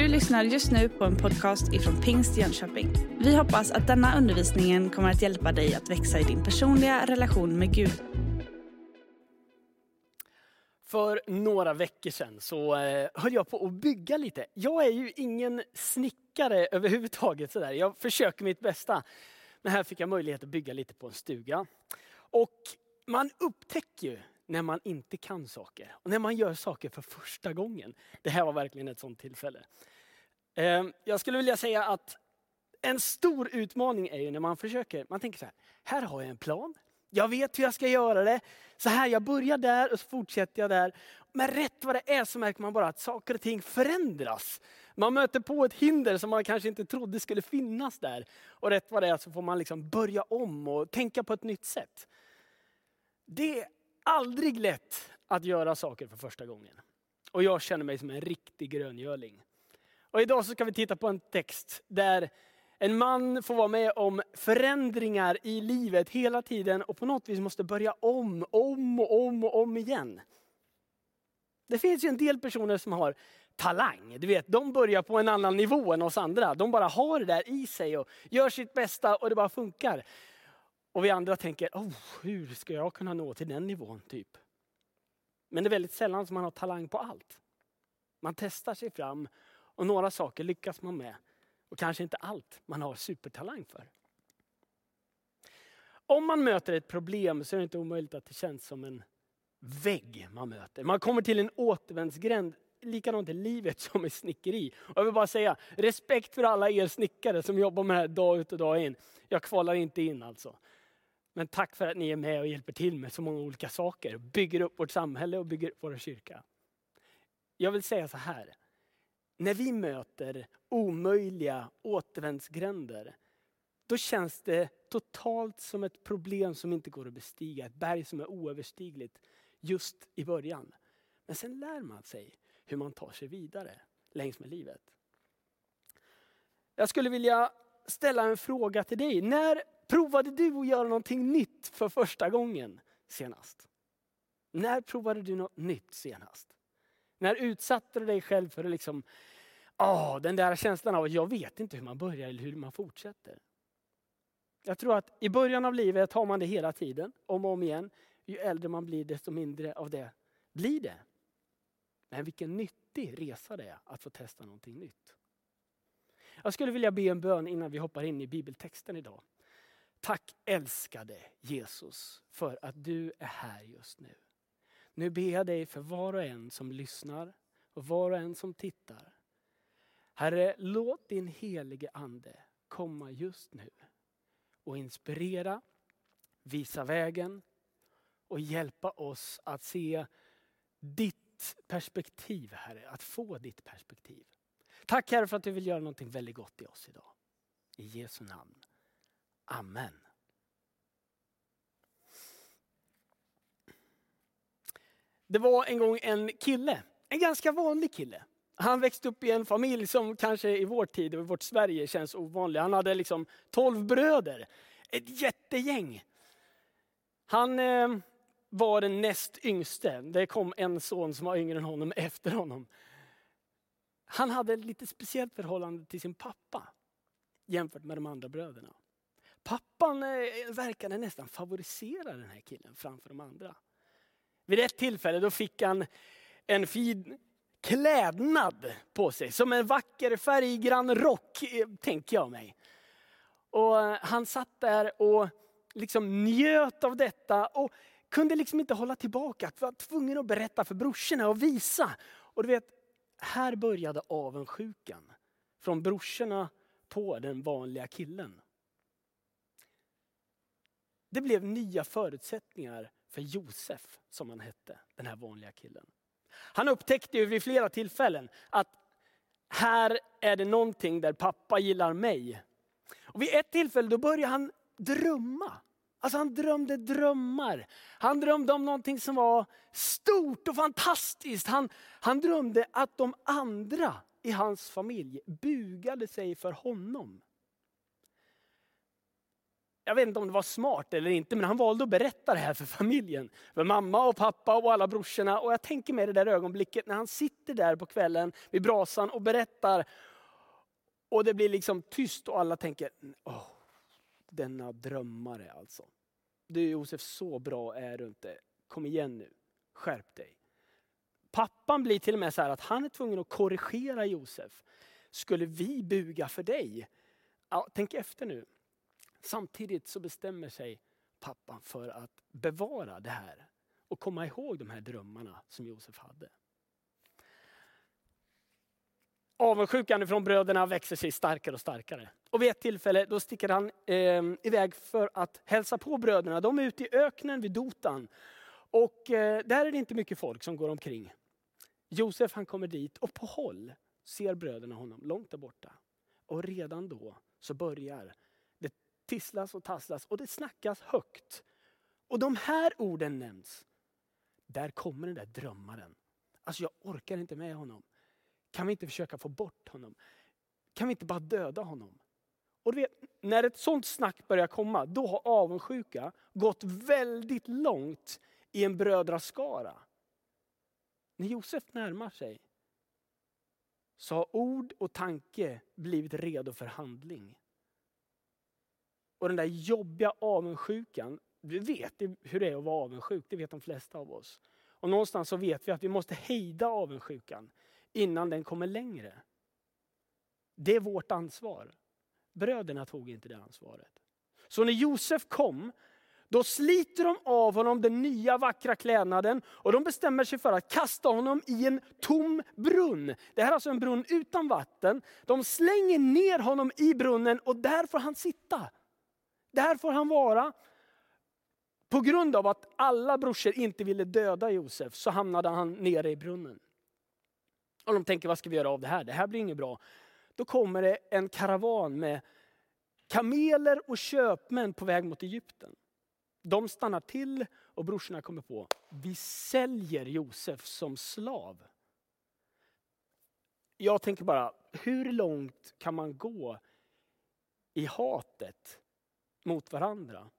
Du lyssnar just nu på en podcast ifrån Pingst Jönköping. Vi hoppas att denna undervisning kommer att hjälpa dig att växa i din personliga relation med Gud. För några veckor sedan så eh, höll jag på att bygga lite. Jag är ju ingen snickare överhuvudtaget. Sådär. Jag försöker mitt bästa. Men här fick jag möjlighet att bygga lite på en stuga. Och man upptäcker ju när man inte kan saker. Och när man gör saker för första gången. Det här var verkligen ett sånt tillfälle. Ehm, jag skulle vilja säga att en stor utmaning är ju när man försöker, man tänker så här, här har jag en plan. Jag vet hur jag ska göra det. Så här, jag börjar där och så fortsätter jag där. Men rätt vad det är så märker man bara att saker och ting förändras. Man möter på ett hinder som man kanske inte trodde skulle finnas där. Och rätt vad det är så får man liksom börja om och tänka på ett nytt sätt. Det är aldrig lätt att göra saker för första gången. Och jag känner mig som en riktig gröngöling. Och idag så ska vi titta på en text där en man får vara med om förändringar i livet hela tiden och på något vis måste börja om, om och om och om igen. Det finns ju en del personer som har talang. Du vet, de börjar på en annan nivå än oss andra. De bara har det där i sig och gör sitt bästa och det bara funkar. Och vi andra tänker, oh, hur ska jag kunna nå till den nivån? typ? Men det är väldigt sällan som man har talang på allt. Man testar sig fram och några saker lyckas man med. Och kanske inte allt man har supertalang för. Om man möter ett problem så är det inte omöjligt att det känns som en vägg man möter. Man kommer till en återvändsgränd, likadant i livet som i snickeri. Och jag vill bara säga, respekt för alla er snickare som jobbar med det här dag ut och dag in. Jag kvalar inte in alltså. Men tack för att ni är med och hjälper till med så många olika saker. Bygger upp vårt samhälle och bygger upp vår kyrka. Jag vill säga så här. När vi möter omöjliga återvändsgränder, då känns det totalt som ett problem som inte går att bestiga. Ett berg som är oöverstigligt just i början. Men sen lär man sig hur man tar sig vidare längs med livet. Jag skulle vilja ställa en fråga till dig. När provade du att göra någonting nytt för första gången senast? När provade du något nytt senast? När utsatte du dig själv för att liksom, oh, den där känslan av att jag vet inte hur man börjar eller hur man fortsätter. Jag tror att i början av livet har man det hela tiden, om och om igen. Ju äldre man blir desto mindre av det blir det. Men vilken nyttig resa det är att få testa någonting nytt. Jag skulle vilja be en bön innan vi hoppar in i bibeltexten idag. Tack älskade Jesus för att du är här just nu. Nu ber jag dig för var och en som lyssnar och var och en som tittar. Herre, låt din helige ande komma just nu och inspirera, visa vägen och hjälpa oss att se ditt perspektiv, Herre. Att få ditt perspektiv. Tack Herre för att du vill göra någonting väldigt gott i oss idag. I Jesu namn. Amen. Det var en gång en kille, en ganska vanlig kille. Han växte upp i en familj som kanske i vår tid och i vårt Sverige känns ovanlig. Han hade liksom tolv bröder, ett jättegäng. Han eh, var den näst yngste. Det kom en son som var yngre än honom efter honom. Han hade ett lite speciellt förhållande till sin pappa jämfört med de andra bröderna. Pappan eh, verkade nästan favorisera den här killen framför de andra. Vid ett tillfälle då fick han en fin klädnad på sig, som en vacker färggrann rock, eh, tänker jag mig. Och eh, han satt där och liksom njöt av detta och kunde liksom inte hålla tillbaka. Var tvungen att berätta för brorsorna och visa. Och du vet, här började avundsjukan från brorsorna på den vanliga killen. Det blev nya förutsättningar för Josef, som han hette, den här vanliga killen. Han upptäckte ju vid flera tillfällen att här är det någonting där pappa gillar mig. Och vid ett tillfälle då började han drömma. Alltså han drömde drömmar. Han drömde om någonting som var stort och fantastiskt. Han, han drömde att de andra i hans familj bugade sig för honom jag vet inte om det var smart eller inte, men han valde att berätta det här för familjen. För mamma och pappa och alla brorsorna. Och jag tänker mig det där ögonblicket när han sitter där på kvällen vid brasan och berättar. Och det blir liksom tyst och alla tänker, åh, denna drömmare alltså. Du Josef, så bra är du inte. Kom igen nu, skärp dig. Pappan blir till och med så här att han är tvungen att korrigera Josef. Skulle vi buga för dig? Ja, tänk efter nu. Samtidigt så bestämmer sig pappan för att bevara det här och komma ihåg de här drömmarna som Josef hade. Avundsjukan från bröderna växer sig starkare och starkare. Och vid ett tillfälle då sticker han eh, iväg för att hälsa på bröderna. De är ute i öknen vid Dotan. Och eh, där är det inte mycket folk som går omkring. Josef han kommer dit och på håll ser bröderna honom långt där borta. Och redan då så börjar tisslas och tasslas och det snackas högt. Och de här orden nämns. Där kommer den där drömmaren. Alltså jag orkar inte med honom. Kan vi inte försöka få bort honom? Kan vi inte bara döda honom? Och vet, när ett sånt snack börjar komma, då har avundsjuka gått väldigt långt i en brödraskara. När Josef närmar sig så har ord och tanke blivit redo för handling. Och den där jobbiga avundsjukan, vi vet hur det är att vara avundsjuk, det vet de flesta av oss. Och någonstans så vet vi att vi måste hejda avundsjukan innan den kommer längre. Det är vårt ansvar. Bröderna tog inte det ansvaret. Så när Josef kom, då sliter de av honom den nya vackra klädnaden och de bestämmer sig för att kasta honom i en tom brunn. Det här är alltså en brunn utan vatten. De slänger ner honom i brunnen och där får han sitta. Där får han vara. På grund av att alla brorsor inte ville döda Josef så hamnade han nere i brunnen. Och de tänker, vad ska vi göra av det här? Det här blir inget bra. Då kommer det en karavan med kameler och köpmän på väg mot Egypten. De stannar till och brorsorna kommer på, vi säljer Josef som slav. Jag tänker bara, hur långt kan man gå i hatet mot varandra?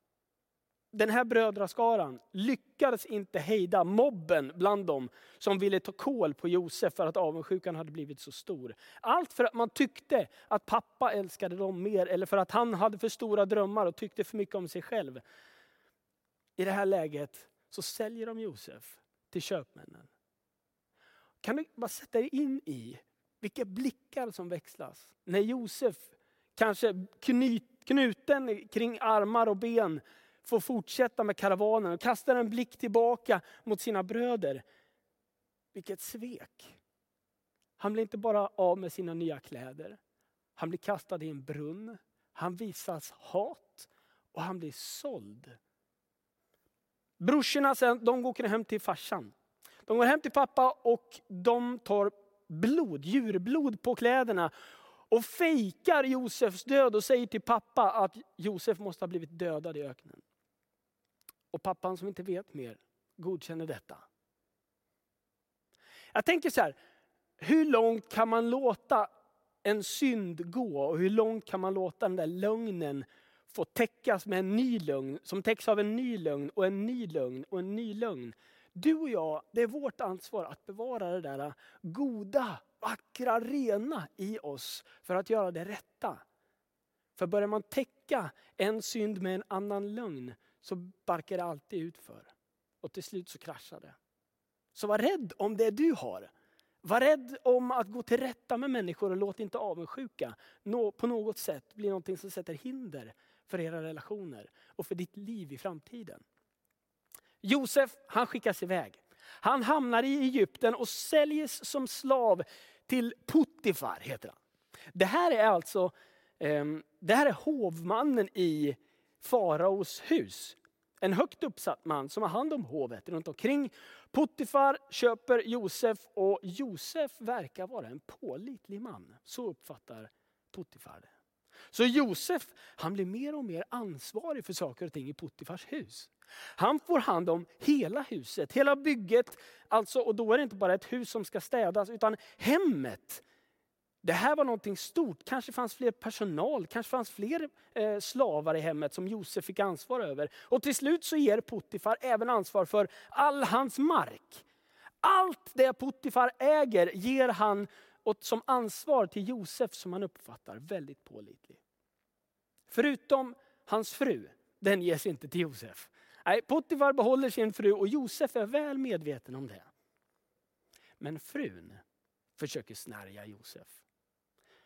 den här brödraskaran lyckades inte hejda mobben bland dem som ville ta kål på Josef för att avundsjukan hade blivit så stor. Allt för att man tyckte att pappa älskade dem mer eller för att han hade för stora drömmar och tyckte för mycket om sig själv. I det här läget så säljer de Josef till köpmännen. Kan du bara sätta dig in i vilka blickar som växlas när Josef, kanske knuten kring armar och ben, får fortsätta med karavanen och kastar en blick tillbaka mot sina bröder. Vilket svek! Han blir inte bara av med sina nya kläder. Han blir kastad i en brunn. Han visas hat och han blir såld. Brorsorna sen, de går hem till farsan. De går hem till pappa och de tar blod, djurblod på kläderna och fejkar Josefs död och säger till pappa att Josef måste ha blivit dödad i öknen. Och pappan som inte vet mer godkänner detta. Jag tänker så här, hur långt kan man låta en synd gå och hur långt kan man låta den där lögnen få täckas med en ny lögn som täcks av en ny lögn och en ny lögn och en ny lögn. Du och jag, det är vårt ansvar att bevara det där goda, vackra, rena i oss för att göra det rätta. För börjar man täcka en synd med en annan lögn så barkar det alltid ut för. Och till slut så kraschar det. Så var rädd om det du har. Var rädd om att gå till rätta med människor och låt inte avundsjuka på något sätt bli något som sätter hinder för era relationer och för ditt liv i framtiden. Josef, han skickas iväg. Han hamnar i Egypten och säljs som slav till Puttifar, heter han. Det här är alltså ehm, det här är hovmannen i faraos hus. En högt uppsatt man som har hand om hovet runt omkring. Puttifar köper Josef och Josef verkar vara en pålitlig man. Så uppfattar Puttifar det. Så Josef han blir mer och mer ansvarig för saker och ting i Puttifars hus. Han får hand om hela huset, hela bygget. Alltså, och då är det inte bara ett hus som ska städas utan hemmet Det här var någonting stort. Kanske fanns fler personal, kanske fanns fler eh, slavar i hemmet som Josef fick ansvar över. Och till slut så ger Puttifar även ansvar för all hans mark. Allt det Puttifar äger ger han åt, som ansvar till Josef som han uppfattar väldigt pålitlig. Förutom hans fru, den ges inte till Josef. Nej, Potifar behåller sin fru och Josef är väl medveten om det. Men frun försöker snärja Josef.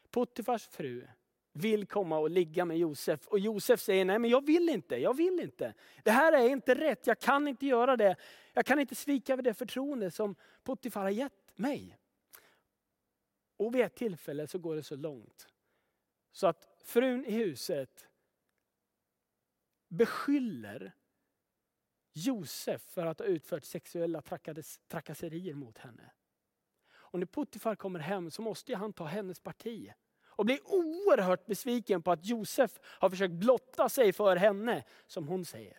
Potifars fru vill komma och ligga med Josef och Josef säger nej men jag vill inte, jag vill inte. Det här är inte rätt, jag kan inte göra det. Jag kan inte svika det förtroende som Potifar har gett mig. Och vid ett tillfälle så går det så långt så att frun i huset beskyller Josef för att ha utfört sexuella trakasserier mot henne. Och när Puttifar kommer hem så måste han ta hennes parti. Och blir oerhört besviken på att Josef har försökt blotta sig för henne, som hon säger.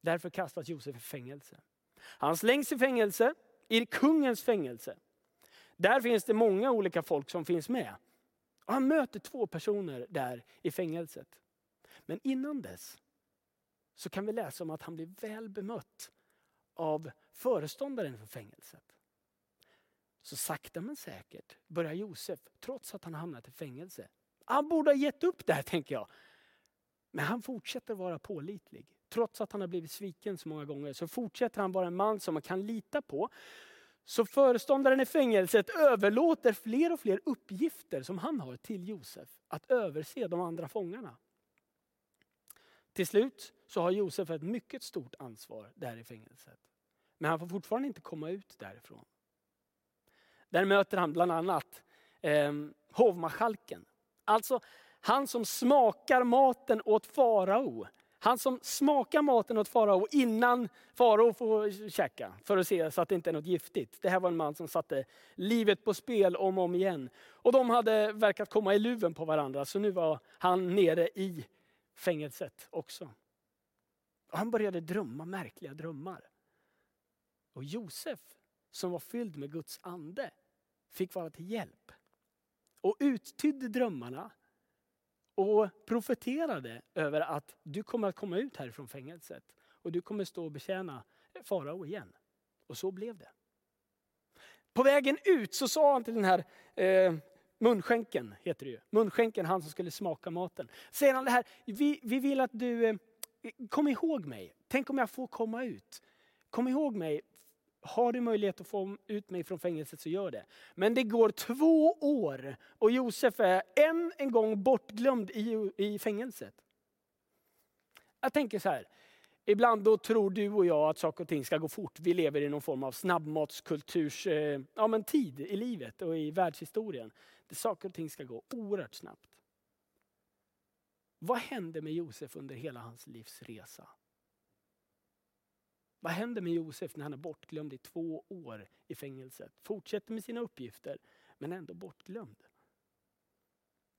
Därför kastas Josef i fängelse. Han slängs i fängelse, i kungens fängelse. Där finns det många olika folk som finns med. Och han möter två personer där i fängelset. Men innan dess så kan vi läsa om att han blir väl bemött av föreståndaren för fängelset. Så sakta men säkert börjar Josef, trots att han hamnat i fängelse. Han borde ha gett upp det här tänker jag. Men han fortsätter vara pålitlig. Trots att han har blivit sviken så många gånger så fortsätter han vara en man som man kan lita på. Så föreståndaren i fängelset överlåter fler och fler uppgifter som han har till Josef. Att överse de andra fångarna. Till slut så har Josef ett mycket stort ansvar där i fängelset. Men han får fortfarande inte komma ut därifrån. Där möter han bland annat eh, hovmarskalken. Alltså han som smakar maten åt farao. Han som smakar maten åt farao innan farao får käka. För att se så att det inte är något giftigt. Det här var en man som satte livet på spel om och om igen. Och de hade verkat komma i luven på varandra. Så nu var han nere i fängelset också. Och han började drömma märkliga drömmar. Och Josef som var fylld med Guds ande fick vara till hjälp. Och uttydde drömmarna och profeterade över att du kommer att komma ut härifrån fängelset och du kommer stå och betjäna farao igen. Och så blev det. På vägen ut så sa han till den här eh, munskänken, heter det ju. munskänken, han som skulle smaka maten. Säger han det här, vi, vi vill att du, eh, kom ihåg mig, tänk om jag får komma ut. Kom ihåg mig, har du möjlighet att få ut mig från fängelset så gör det. Men det går två år och Josef är än en gång bortglömd i, i fängelset. Jag tänker så här, ibland då tror du och jag att saker och ting ska gå fort. Vi lever i någon form av snabbmatskulturs eh, ja, men tid i livet och i världshistorien. Det saker och ting ska gå oerhört snabbt. Vad hände med Josef under hela hans livs resa? Vad händer med Josef när han är bortglömd i två år i fängelset? Fortsätter med sina uppgifter, men ändå bortglömd.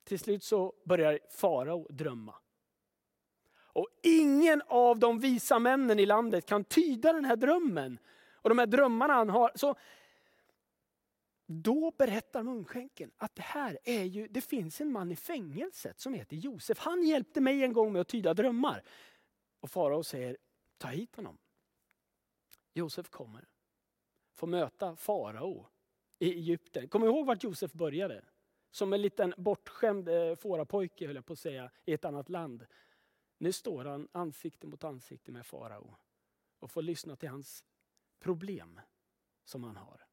Till slut så börjar farao drömma. Och ingen av de visa männen i landet kan tyda den här drömmen. Och de här drömmarna han har. Så då berättar munskänken att det här är ju, det finns en man i fängelset som heter Josef. Han hjälpte mig en gång med att tyda drömmar. Och farao säger, ta hit honom. Josef kommer. Får möta farao i Egypten. Kom ihåg vart Josef började? Som en liten bortskämd eh, fårapojke höll jag på att säga, i ett annat land. Nu står han ansikte mot ansikte med farao och får lyssna till hans problem som han har.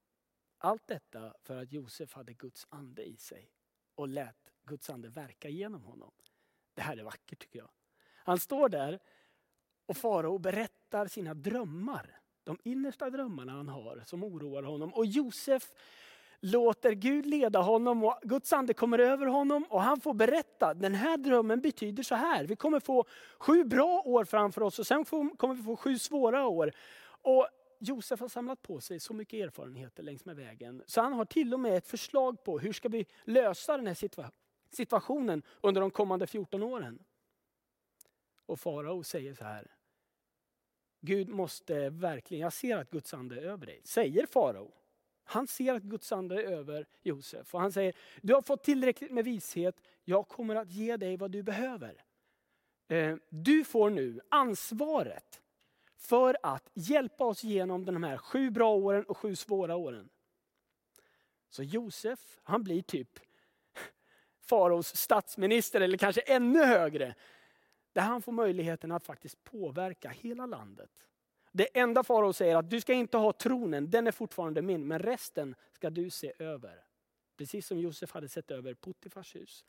Allt detta för att Josef hade Guds ande i sig och lät Guds ande verka genom honom. Det här är vackert tycker jag. Han står där och farao berättar sina drömmar de innersta drömmarna han har som oroar honom. Och Josef låter Gud leda honom och Guds ande kommer över honom och han får berätta, den här drömmen betyder så här. Vi kommer få sju bra år framför oss och sen kommer vi få sju svåra år. Och Josef har samlat på sig så mycket erfarenheter längs med vägen. Så han har till och med ett förslag på hur ska vi lösa den här situationen under de kommande 14 åren. Och farao säger så här, Gud måste verkligen, jag ser att Guds ande är över dig, säger farao. Han ser att Guds ande är över Josef och han säger, du har fått tillräckligt med vishet, jag kommer att ge dig vad du behöver. Eh, du får nu ansvaret för att hjälpa oss genom de här sju bra åren och sju svåra åren. Så Josef, han blir typ faraos statsminister eller kanske ännu högre. Där han får möjligheten att faktiskt påverka hela landet. Det enda farao säger att du ska inte ha tronen, den är fortfarande min, men resten ska du se över. Precis som Josef hade sett över Puttifars hus.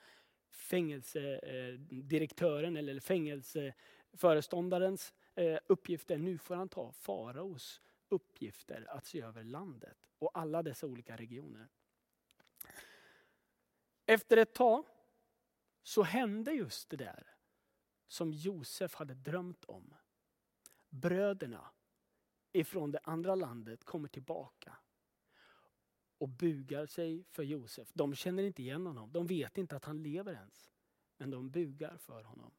Fängelsedirektören eh, eller fängelseföreståndarens Eh, uppgifter. Nu får han ta faraos uppgifter att se över landet och alla dessa olika regioner. Efter ett tag så hände just det där som Josef hade drömt om. Bröderna ifrån det andra landet kommer tillbaka och bugar sig för Josef. De känner inte igen honom, de vet inte att han lever ens. Men de bugar för honom.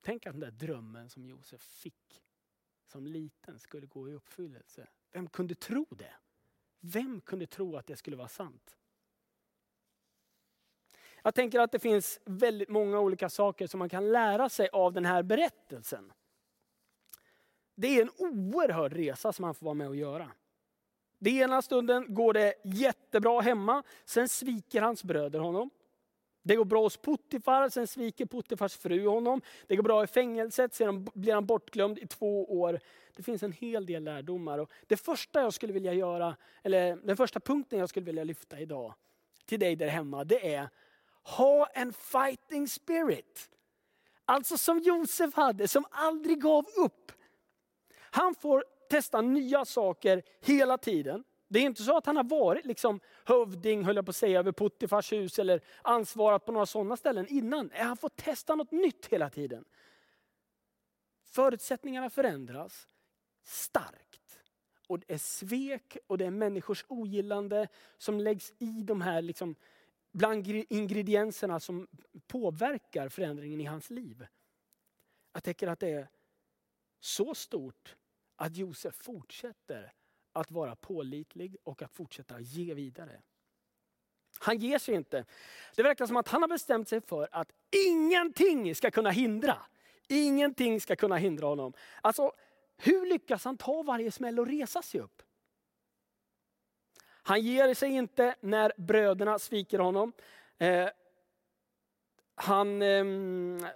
Tänk att den där drömmen som Josef fick som liten skulle gå i uppfyllelse. Vem kunde tro det? Vem kunde tro att det skulle vara sant? Jag tänker att det finns väldigt många olika saker som man kan lära sig av den här berättelsen. Det är en oerhörd resa som han får vara med och göra. Den ena stunden går det jättebra hemma, sen sviker hans bröder honom. Det går bra hos Puttifar, sen sviker Puttifars fru honom. Det går bra i fängelset, sen blir han bortglömd i två år. Det finns en hel del lärdomar. Och det första jag skulle vilja göra, eller den första punkten jag skulle vilja lyfta idag till dig där hemma, det är ha en fighting spirit. Alltså som Josef hade, som aldrig gav upp. Han får testa nya saker hela tiden. Det är inte så att han har varit liksom hövding, höll jag på att säga, över Puttifars hus eller ansvarat på några sådana ställen innan. Han får testa något nytt hela tiden. Förutsättningarna förändras starkt. Och det är svek och det är människors ogillande som läggs i de här liksom, bland ingredienserna som påverkar förändringen i hans liv. Jag tänker att det är så stort att Josef fortsätter att vara pålitlig och att fortsätta ge vidare. Han ger sig inte. Det verkar som att han har bestämt sig för att ingenting ska kunna hindra. Ingenting ska kunna hindra honom. Alltså, hur lyckas han ta varje smäll och resa sig upp? Han ger sig inte när bröderna sviker honom. Eh, han, eh,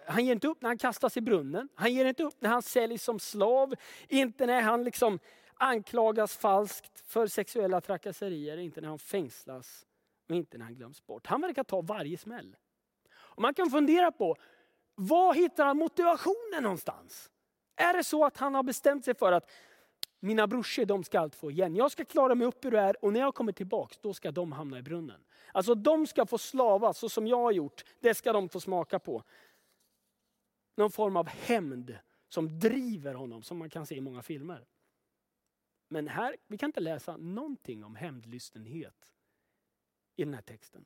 han ger inte upp när han kastas i brunnen. Han ger inte upp när han säljs som slav. Inte när han liksom anklagas falskt för sexuella trakasserier. Inte när han fängslas och inte när han glöms bort. Han verkar ta varje smäll. Och man kan fundera på, var hittar han motivationen någonstans? Är det så att han har bestämt sig för att mina brorsor de ska allt få igen. Jag ska klara mig upp ur det här och när jag kommer tillbaks då ska de hamna i brunnen. Alltså de ska få slava så som jag har gjort. Det ska de få smaka på. Någon form av hämnd som driver honom som man kan se i många filmer. Men här, vi kan inte läsa någonting om hämndlystenhet i den här texten.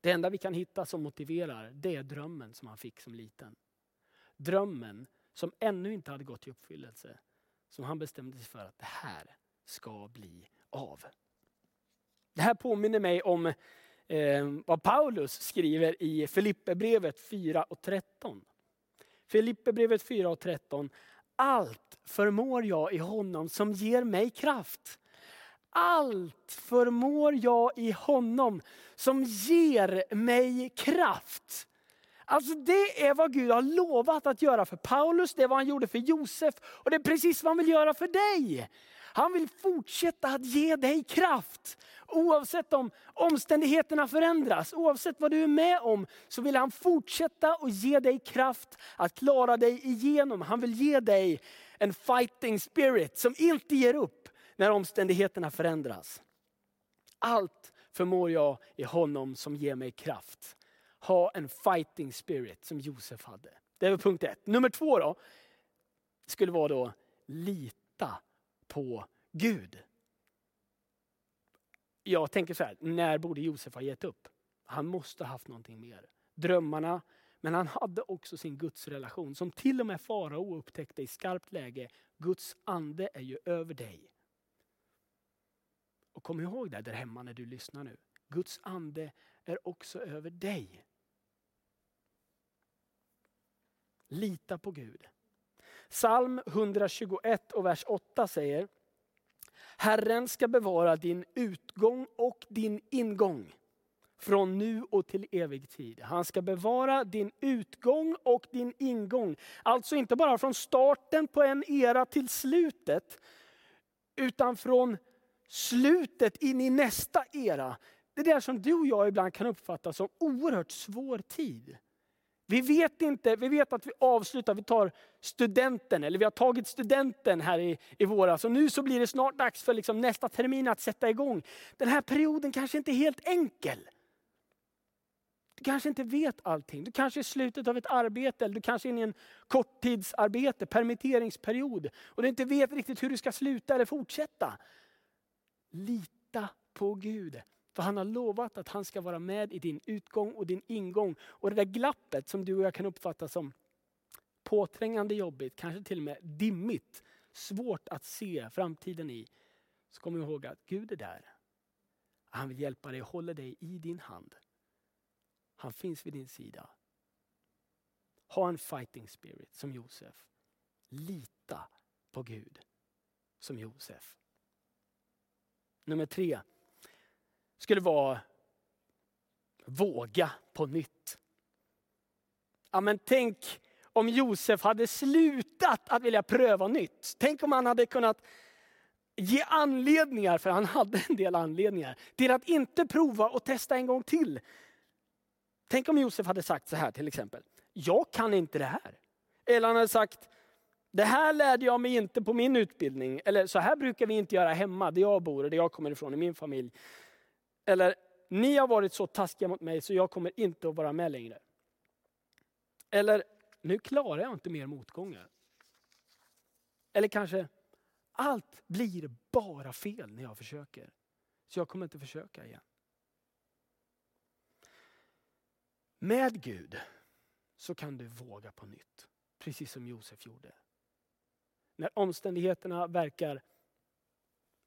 Det enda vi kan hitta som motiverar det är drömmen som han fick som liten. Drömmen som ännu inte hade gått i uppfyllelse som han bestämde sig för att det här ska bli av. Det här påminner mig om eh, vad Paulus skriver i Filipperbrevet 4 och 13. Filipperbrevet 4 och 13. Allt förmår jag i honom som ger mig kraft. Allt förmår jag i honom som ger mig kraft. Alltså det är vad Gud har lovat att göra för Paulus, det är vad han gjorde för Josef och det är precis vad han vill göra för dig. Han vill fortsätta att ge dig kraft. Oavsett om omständigheterna förändras, oavsett vad du är med om, så vill han fortsätta och ge dig kraft att klara dig igenom. Han vill ge dig en fighting spirit som inte ger upp när omständigheterna förändras. Allt förmår jag i honom som ger mig kraft ha en fighting spirit som Josef hade. Det var punkt ett. Nummer två då, skulle vara då lita på Gud. Jag tänker så här, när borde Josef ha gett upp? Han måste ha haft någonting mer. Drömmarna, men han hade också sin gudsrelation som till och med farao upptäckte i skarpt läge. Guds ande är ju över dig. Och kom ihåg det där hemma när du lyssnar nu. Guds ande är också över dig. Lita på Gud. Psalm 121 och vers 8 säger Herren ska bevara din utgång och din ingång från nu och till evig tid. Han ska bevara din utgång och din ingång. Alltså inte bara från starten på en era till slutet, utan från slutet in i nästa era. Det där som du och jag ibland kan uppfatta som oerhört svår tid. Vi vet inte, vi vet att vi avslutar, vi tar studenten, eller vi har tagit studenten här i, i våras. Och nu så blir det snart dags för liksom nästa termin att sätta igång. Den här perioden kanske inte är helt enkel. Du kanske inte vet allting. Du kanske är i slutet av ett arbete, eller du kanske är inne i en korttidsarbete, permitteringsperiod. Och du inte vet riktigt hur du ska sluta eller fortsätta. Lita på Gud. För han har lovat att han ska vara med i din utgång och din ingång. Och det där glappet som du och jag kan uppfatta som påträngande jobbigt, kanske till och med dimmigt, svårt att se framtiden i. Så kom ihåg att Gud är där. Han vill hjälpa dig och håller dig i din hand. Han finns vid din sida. Ha en fighting spirit som Josef. Lita på Gud som Josef. Nummer tre skulle vara våga på nytt. Ja, men tänk om Josef hade slutat att vilja pröva nytt. Tänk om han hade kunnat ge anledningar, för han hade en del anledningar, till att inte prova och testa en gång till. Tänk om Josef hade sagt så här till exempel. Jag kan inte det här. Eller han hade sagt, det här lärde jag mig inte på min utbildning. Eller så här brukar vi inte göra hemma, där jag bor och där jag kommer ifrån, i min familj. Eller, ni har varit så taskiga mot mig så jag kommer inte att vara med längre. Eller, nu klarar jag inte mer motgångar. Eller kanske, allt blir bara fel när jag försöker. Så jag kommer inte försöka igen. Med Gud så kan du våga på nytt. Precis som Josef gjorde. När omständigheterna verkar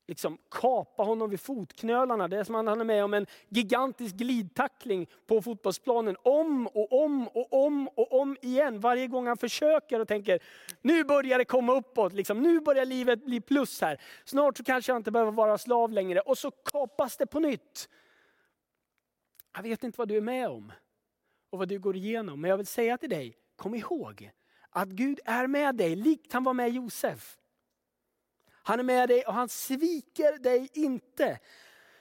liksom kapa honom vid fotknölarna. Det är som att han är med om en gigantisk glidtackling på fotbollsplanen. Om och om och om och om igen. Varje gång han försöker och tänker, nu börjar det komma uppåt. Liksom, nu börjar livet bli plus här. Snart så kanske jag inte behöver vara slav längre. Och så kapas det på nytt. Jag vet inte vad du är med om och vad du går igenom. Men jag vill säga till dig, kom ihåg att Gud är med dig, likt han var med Josef. Han är med dig och han sviker dig inte.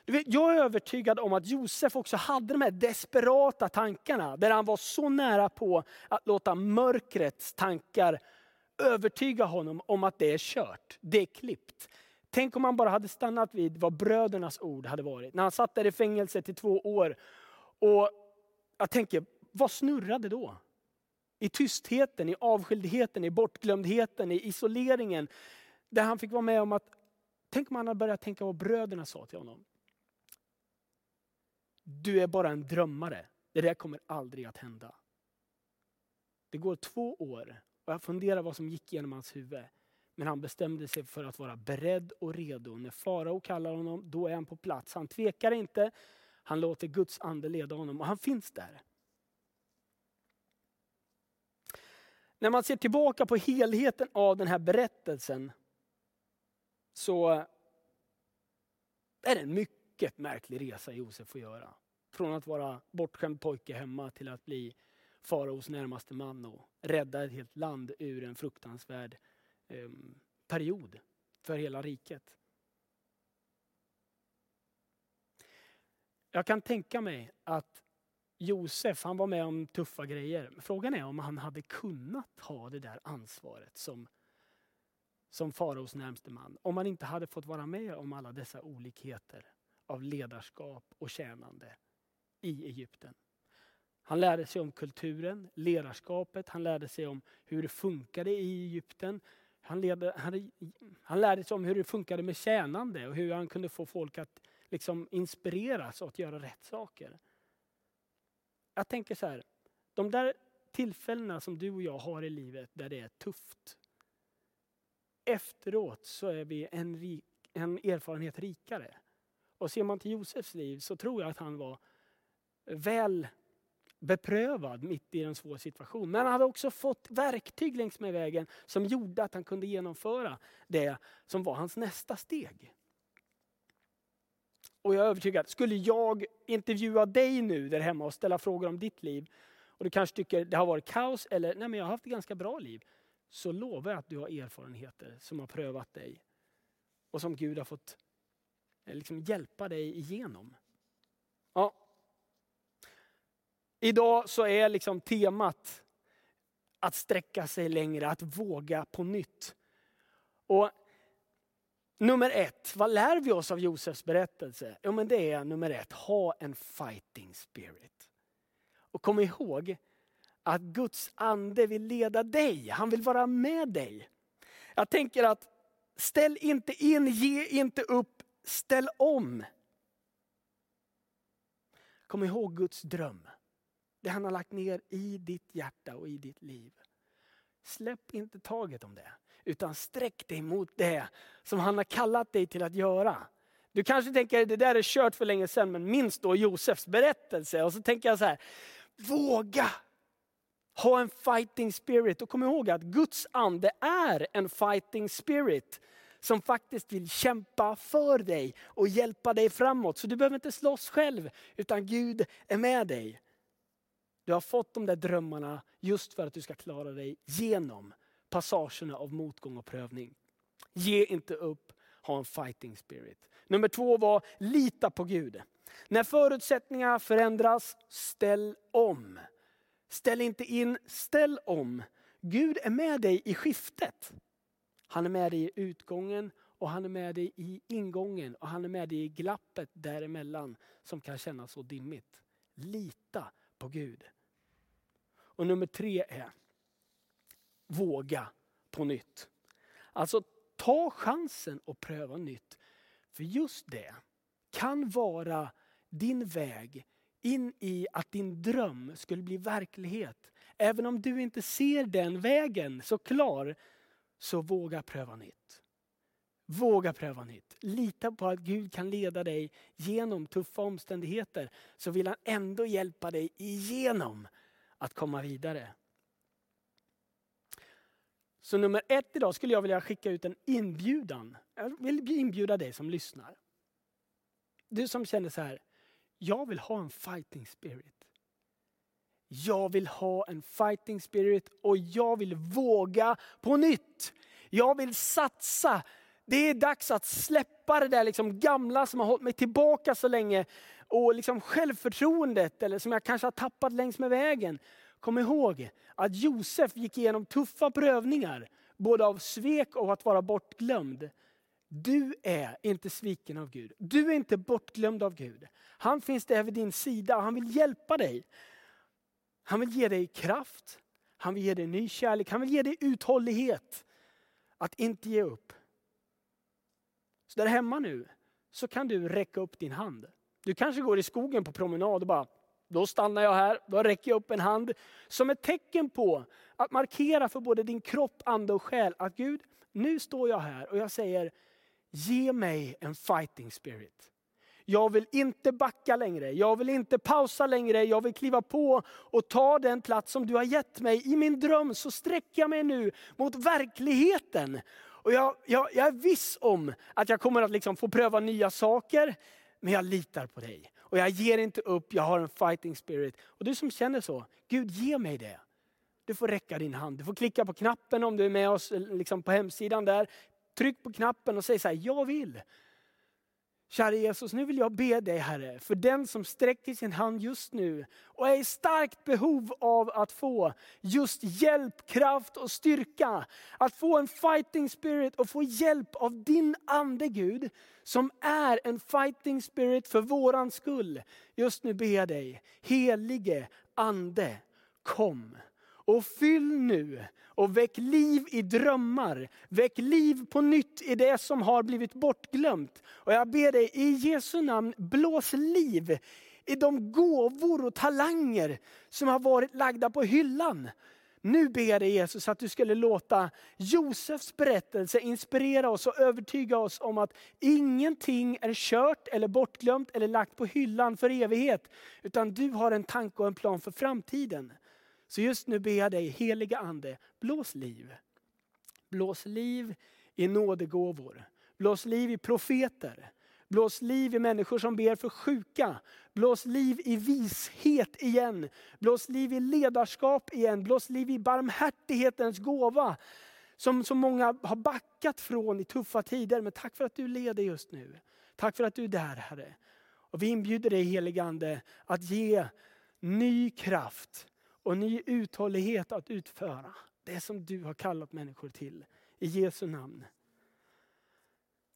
Du vet, jag är övertygad om att Josef också hade de här desperata tankarna, där han var så nära på att låta mörkrets tankar övertyga honom om att det är kört, det är klippt. Tänk om han bara hade stannat vid vad brödernas ord hade varit. När han satt där i fängelse i två år. Och jag tänker, vad snurrade då? I tystheten, i avskildheten, i bortglömdheten, i isoleringen. Där han fick vara med om att, tänk om han hade börjat tänka vad bröderna sa till honom. Du är bara en drömmare. Det där kommer aldrig att hända. Det går två år och jag funderar vad som gick genom hans huvud. Men han bestämde sig för att vara beredd och redo. När farao kallar honom, då är han på plats. Han tvekar inte. Han låter Guds ande leda honom och han finns där. När man ser tillbaka på helheten av den här berättelsen så är det en mycket märklig resa Josef får göra. Från att vara bortskämd pojke hemma till att bli faraos närmaste man och rädda ett helt land ur en fruktansvärd eh, period för hela riket. Jag kan tänka mig att Josef han var med om tuffa grejer. Frågan är om han hade kunnat ha det där ansvaret som, som faraos närmste man. Om han inte hade fått vara med om alla dessa olikheter av ledarskap och tjänande i Egypten. Han lärde sig om kulturen, ledarskapet, han lärde sig om hur det funkade i Egypten. Han, ledde, han, han lärde sig om hur det funkade med tjänande och hur han kunde få folk att liksom inspireras och att göra rätt saker. Jag tänker så här, de där tillfällena som du och jag har i livet där det är tufft. Efteråt så är vi en, rik, en erfarenhet rikare. Och ser man till Josefs liv så tror jag att han var väl beprövad mitt i en svår situation. Men han hade också fått verktyg längs med vägen som gjorde att han kunde genomföra det som var hans nästa steg. Och jag är övertygad, skulle jag intervjua dig nu där hemma och ställa frågor om ditt liv och du kanske tycker det har varit kaos eller nej men jag har haft ett ganska bra liv. Så lovar jag att du har erfarenheter som har prövat dig och som Gud har fått eh, liksom hjälpa dig igenom. Ja. Idag så är liksom temat att sträcka sig längre, att våga på nytt. Och Nummer ett, vad lär vi oss av Josefs berättelse? Jo men det är nummer ett, ha en fighting spirit. Och kom ihåg att Guds ande vill leda dig, han vill vara med dig. Jag tänker att ställ inte in, ge inte upp, ställ om. Kom ihåg Guds dröm. Det han har lagt ner i ditt hjärta och i ditt liv. Släpp inte taget om det. Utan sträck dig mot det som han har kallat dig till att göra. Du kanske tänker att det där är kört för länge sedan, men minns då Josefs berättelse. Och så tänker jag så här, våga ha en fighting spirit. Och kom ihåg att Guds ande är en fighting spirit. Som faktiskt vill kämpa för dig och hjälpa dig framåt. Så du behöver inte slåss själv, utan Gud är med dig. Du har fått de där drömmarna just för att du ska klara dig genom passagerna av motgång och prövning. Ge inte upp, ha en fighting spirit. Nummer två var lita på Gud. När förutsättningarna förändras, ställ om. Ställ inte in, ställ om. Gud är med dig i skiftet. Han är med dig i utgången och han är med dig i ingången och han är med dig i glappet däremellan som kan kännas så dimmigt. Lita på Gud. Och nummer tre är, våga på nytt. Alltså ta chansen och pröva nytt. För just det kan vara din väg in i att din dröm skulle bli verklighet. Även om du inte ser den vägen så klar, så våga pröva nytt. Våga pröva nytt. Lita på att Gud kan leda dig genom tuffa omständigheter. Så vill han ändå hjälpa dig igenom att komma vidare. Så nummer ett idag skulle jag vilja skicka ut en inbjudan. Jag vill inbjuda dig som lyssnar. Du som känner så här, jag vill ha en fighting spirit. Jag vill ha en fighting spirit och jag vill våga på nytt. Jag vill satsa. Det är dags att släppa det där liksom gamla som har hållit mig tillbaka så länge. Och liksom självförtroendet eller som jag kanske har tappat längs med vägen. Kom ihåg att Josef gick igenom tuffa prövningar, både av svek och att vara bortglömd. Du är inte sviken av Gud. Du är inte bortglömd av Gud. Han finns där vid din sida och han vill hjälpa dig. Han vill ge dig kraft, han vill ge dig ny kärlek, han vill ge dig uthållighet. Att inte ge upp. Så där hemma nu så kan du räcka upp din hand. Du kanske går i skogen på promenad och bara, då stannar jag här, då räcker jag upp en hand som ett tecken på att markera för både din kropp, ande och själ att Gud, nu står jag här och jag säger, ge mig en fighting spirit. Jag vill inte backa längre, jag vill inte pausa längre, jag vill kliva på och ta den plats som du har gett mig. I min dröm så sträcker jag mig nu mot verkligheten. Och jag, jag, jag är viss om att jag kommer att liksom få pröva nya saker, men jag litar på dig. Och jag ger inte upp, jag har en fighting spirit. Och du som känner så, Gud ge mig det. Du får räcka din hand, du får klicka på knappen om du är med oss liksom på hemsidan där. Tryck på knappen och säg så här, jag vill. Kära Jesus, nu vill jag be dig Herre, för den som sträcker sin hand just nu och är i starkt behov av att få just hjälp, kraft och styrka. Att få en fighting spirit och få hjälp av din ande Gud, som är en fighting spirit för våran skull. Just nu ber jag dig, helige ande, kom och fyll nu och väck liv i drömmar. Väck liv på nytt i det som har blivit bortglömt. Och jag ber dig i Jesu namn, blås liv i de gåvor och talanger som har varit lagda på hyllan. Nu ber jag dig Jesus att du skulle låta Josefs berättelse inspirera oss och övertyga oss om att ingenting är kört eller bortglömt eller lagt på hyllan för evighet. Utan du har en tanke och en plan för framtiden. Så just nu ber jag dig, heliga ande, blås liv. Blås liv i nådegåvor. Blås liv i profeter. Blås liv i människor som ber för sjuka. Blås liv i vishet igen. Blås liv i ledarskap igen. Blås liv i barmhärtighetens gåva. Som så många har backat från i tuffa tider. Men tack för att du leder just nu. Tack för att du är där Herre. Och vi inbjuder dig helige Ande att ge ny kraft och ny uthållighet att utföra det som du har kallat människor till. I Jesu namn.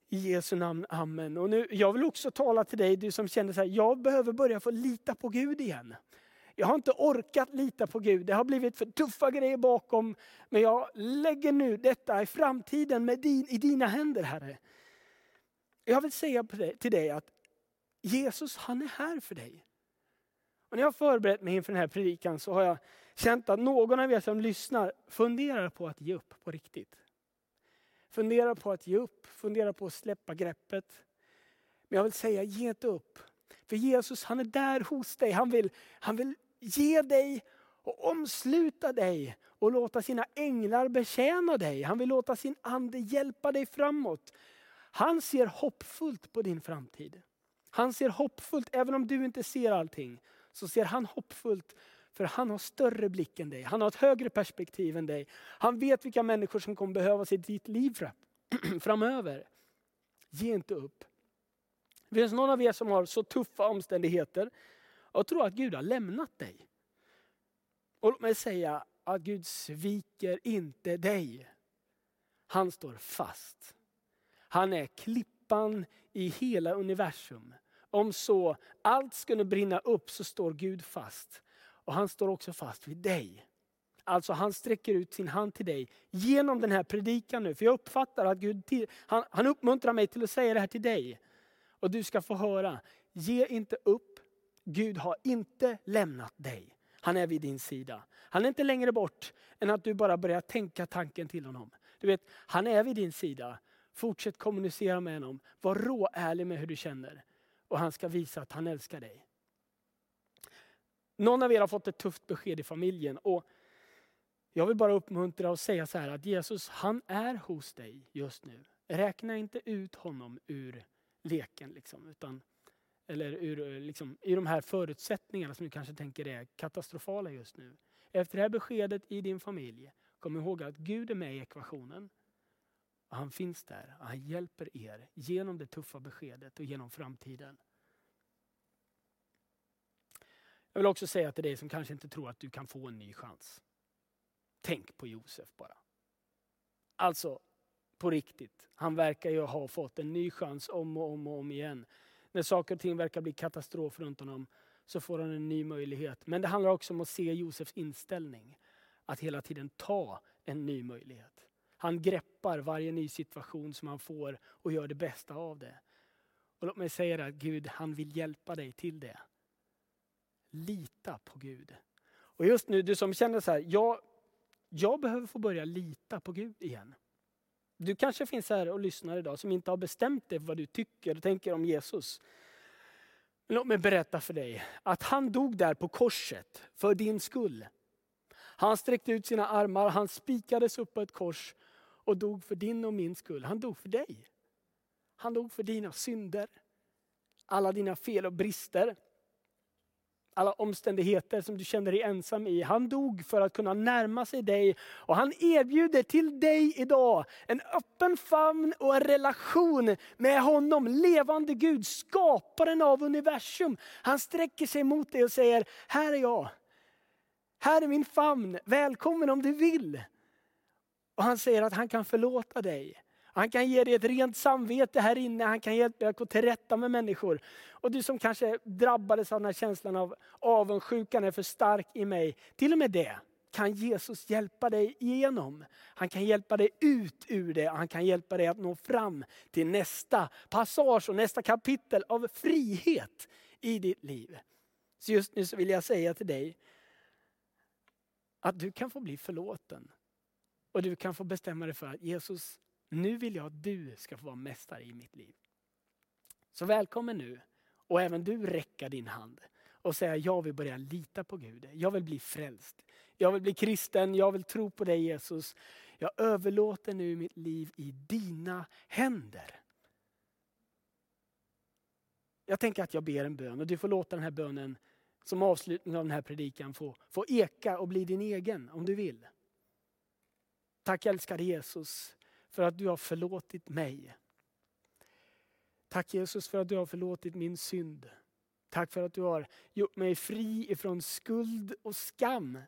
I Jesu namn, amen. Och nu, jag vill också tala till dig, du som känner så här, jag behöver börja få lita på Gud igen. Jag har inte orkat lita på Gud, det har blivit för tuffa grejer bakom. Men jag lägger nu detta i framtiden med din, i dina händer Herre. Jag vill säga till dig att Jesus han är här för dig. Och när jag har förberett mig inför den här predikan så har jag känt att någon av er som lyssnar funderar på att ge upp på riktigt. Funderar på att ge upp, funderar på att släppa greppet. Men jag vill säga, ge inte upp. För Jesus han är där hos dig. Han vill, han vill ge dig och omsluta dig och låta sina änglar betjäna dig. Han vill låta sin ande hjälpa dig framåt. Han ser hoppfullt på din framtid. Han ser hoppfullt, även om du inte ser allting, så ser han hoppfullt för han har större blick än dig. Han har ett högre perspektiv än dig. Han vet vilka människor som kommer behövas i ditt liv framöver. Ge inte upp. Det finns någon av er som har så tuffa omständigheter och tror att Gud har lämnat dig. Och låt mig säga att Gud sviker inte dig. Han står fast. Han är klippan i hela universum. Om så allt skulle brinna upp så står Gud fast. Och han står också fast vid dig. Alltså han sträcker ut sin hand till dig genom den här predikan nu. För jag uppfattar att Gud han, han uppmuntrar mig till att säga det här till dig. Och du ska få höra, ge inte upp. Gud har inte lämnat dig. Han är vid din sida. Han är inte längre bort än att du bara börjar tänka tanken till honom. Du vet, han är vid din sida. Fortsätt kommunicera med honom. Var råärlig med hur du känner. Och han ska visa att han älskar dig. Någon av er har fått ett tufft besked i familjen. Och jag vill bara uppmuntra och säga så här att Jesus han är hos dig just nu. Räkna inte ut honom ur leken. Liksom, utan, eller ur, liksom, i de här förutsättningarna som du kanske tänker är katastrofala just nu. Efter det här beskedet i din familj, kom ihåg att Gud är med i ekvationen. Och han finns där. och Han hjälper er genom det tuffa beskedet och genom framtiden. Jag vill också säga till dig som kanske inte tror att du kan få en ny chans. Tänk på Josef bara. Alltså, på riktigt. Han verkar ju ha fått en ny chans om och om och om igen. När saker och ting verkar bli katastrof runt honom så får han en ny möjlighet. Men det handlar också om att se Josefs inställning. Att hela tiden ta en ny möjlighet. Han greppar varje ny situation som han får och gör det bästa av det. Och låt mig säga det, att Gud han vill hjälpa dig till det. Lita på Gud. Och just nu, du som känner så här, jag, jag behöver få börja lita på Gud igen. Du kanske finns här och lyssnar idag som inte har bestämt dig vad du tycker och tänker om Jesus. Låt mig berätta för dig att han dog där på korset för din skull. Han sträckte ut sina armar, han spikades upp på ett kors och dog för din och min skull. Han dog för dig. Han dog för dina synder, alla dina fel och brister alla omständigheter som du känner dig ensam i. Han dog för att kunna närma sig dig och han erbjuder till dig idag en öppen famn och en relation med honom, levande Gud, skaparen av universum. Han sträcker sig mot dig och säger, här är jag. Här är min famn, välkommen om du vill. Och han säger att han kan förlåta dig. Han kan ge dig ett rent samvete här inne, han kan hjälpa dig att gå till rätta med människor. Och du som kanske drabbades av den här känslan av avundsjukan är för stark i mig. Till och med det kan Jesus hjälpa dig igenom. Han kan hjälpa dig ut ur det, han kan hjälpa dig att nå fram till nästa passage och nästa kapitel av frihet i ditt liv. Så just nu så vill jag säga till dig att du kan få bli förlåten. Och du kan få bestämma dig för att Jesus, nu vill jag att du ska få vara mästare i mitt liv. Så välkommen nu och även du räcka din hand och säga jag vill börja lita på Gud. Jag vill bli frälst. Jag vill bli kristen, jag vill tro på dig Jesus. Jag överlåter nu mitt liv i dina händer. Jag tänker att jag ber en bön och du får låta den här bönen som avslutning av den här predikan få, få eka och bli din egen om du vill. Tack älskade Jesus för att du har förlåtit mig. Tack Jesus för att du har förlåtit min synd. Tack för att du har gjort mig fri ifrån skuld och skam.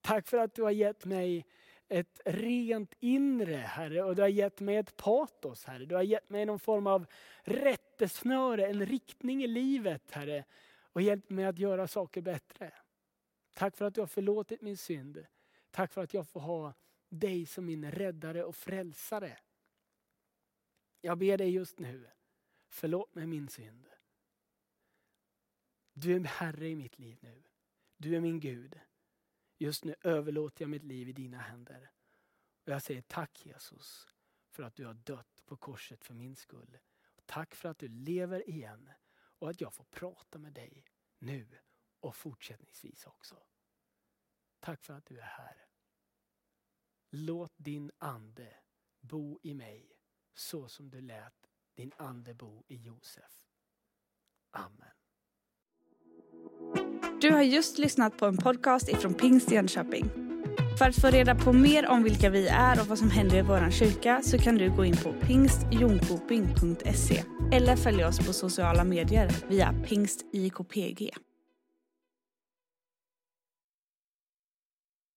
Tack för att du har gett mig ett rent inre, Herre. Och du har gett mig ett patos, Herre. Du har gett mig någon form av rättesnöre, en riktning i livet, Herre. Och hjälpt mig att göra saker bättre. Tack för att du har förlåtit min synd. Tack för att jag får ha dig som min räddare och frälsare. Jag ber dig just nu, förlåt mig min synd. Du är Herre i mitt liv nu. Du är min Gud. Just nu överlåter jag mitt liv i dina händer. Och jag säger tack Jesus för att du har dött på korset för min skull. Tack för att du lever igen och att jag får prata med dig nu och fortsättningsvis också. Tack för att du är här. Låt din ande bo i mig så som du lät din ande bo i Josef. Amen. Du har just lyssnat på en podcast ifrån Pingst Jönköping. För att få reda på mer om vilka vi är och vad som händer i vår kyrka så kan du gå in på pingstjonkoping.se eller följa oss på sociala medier via pingstjkpg.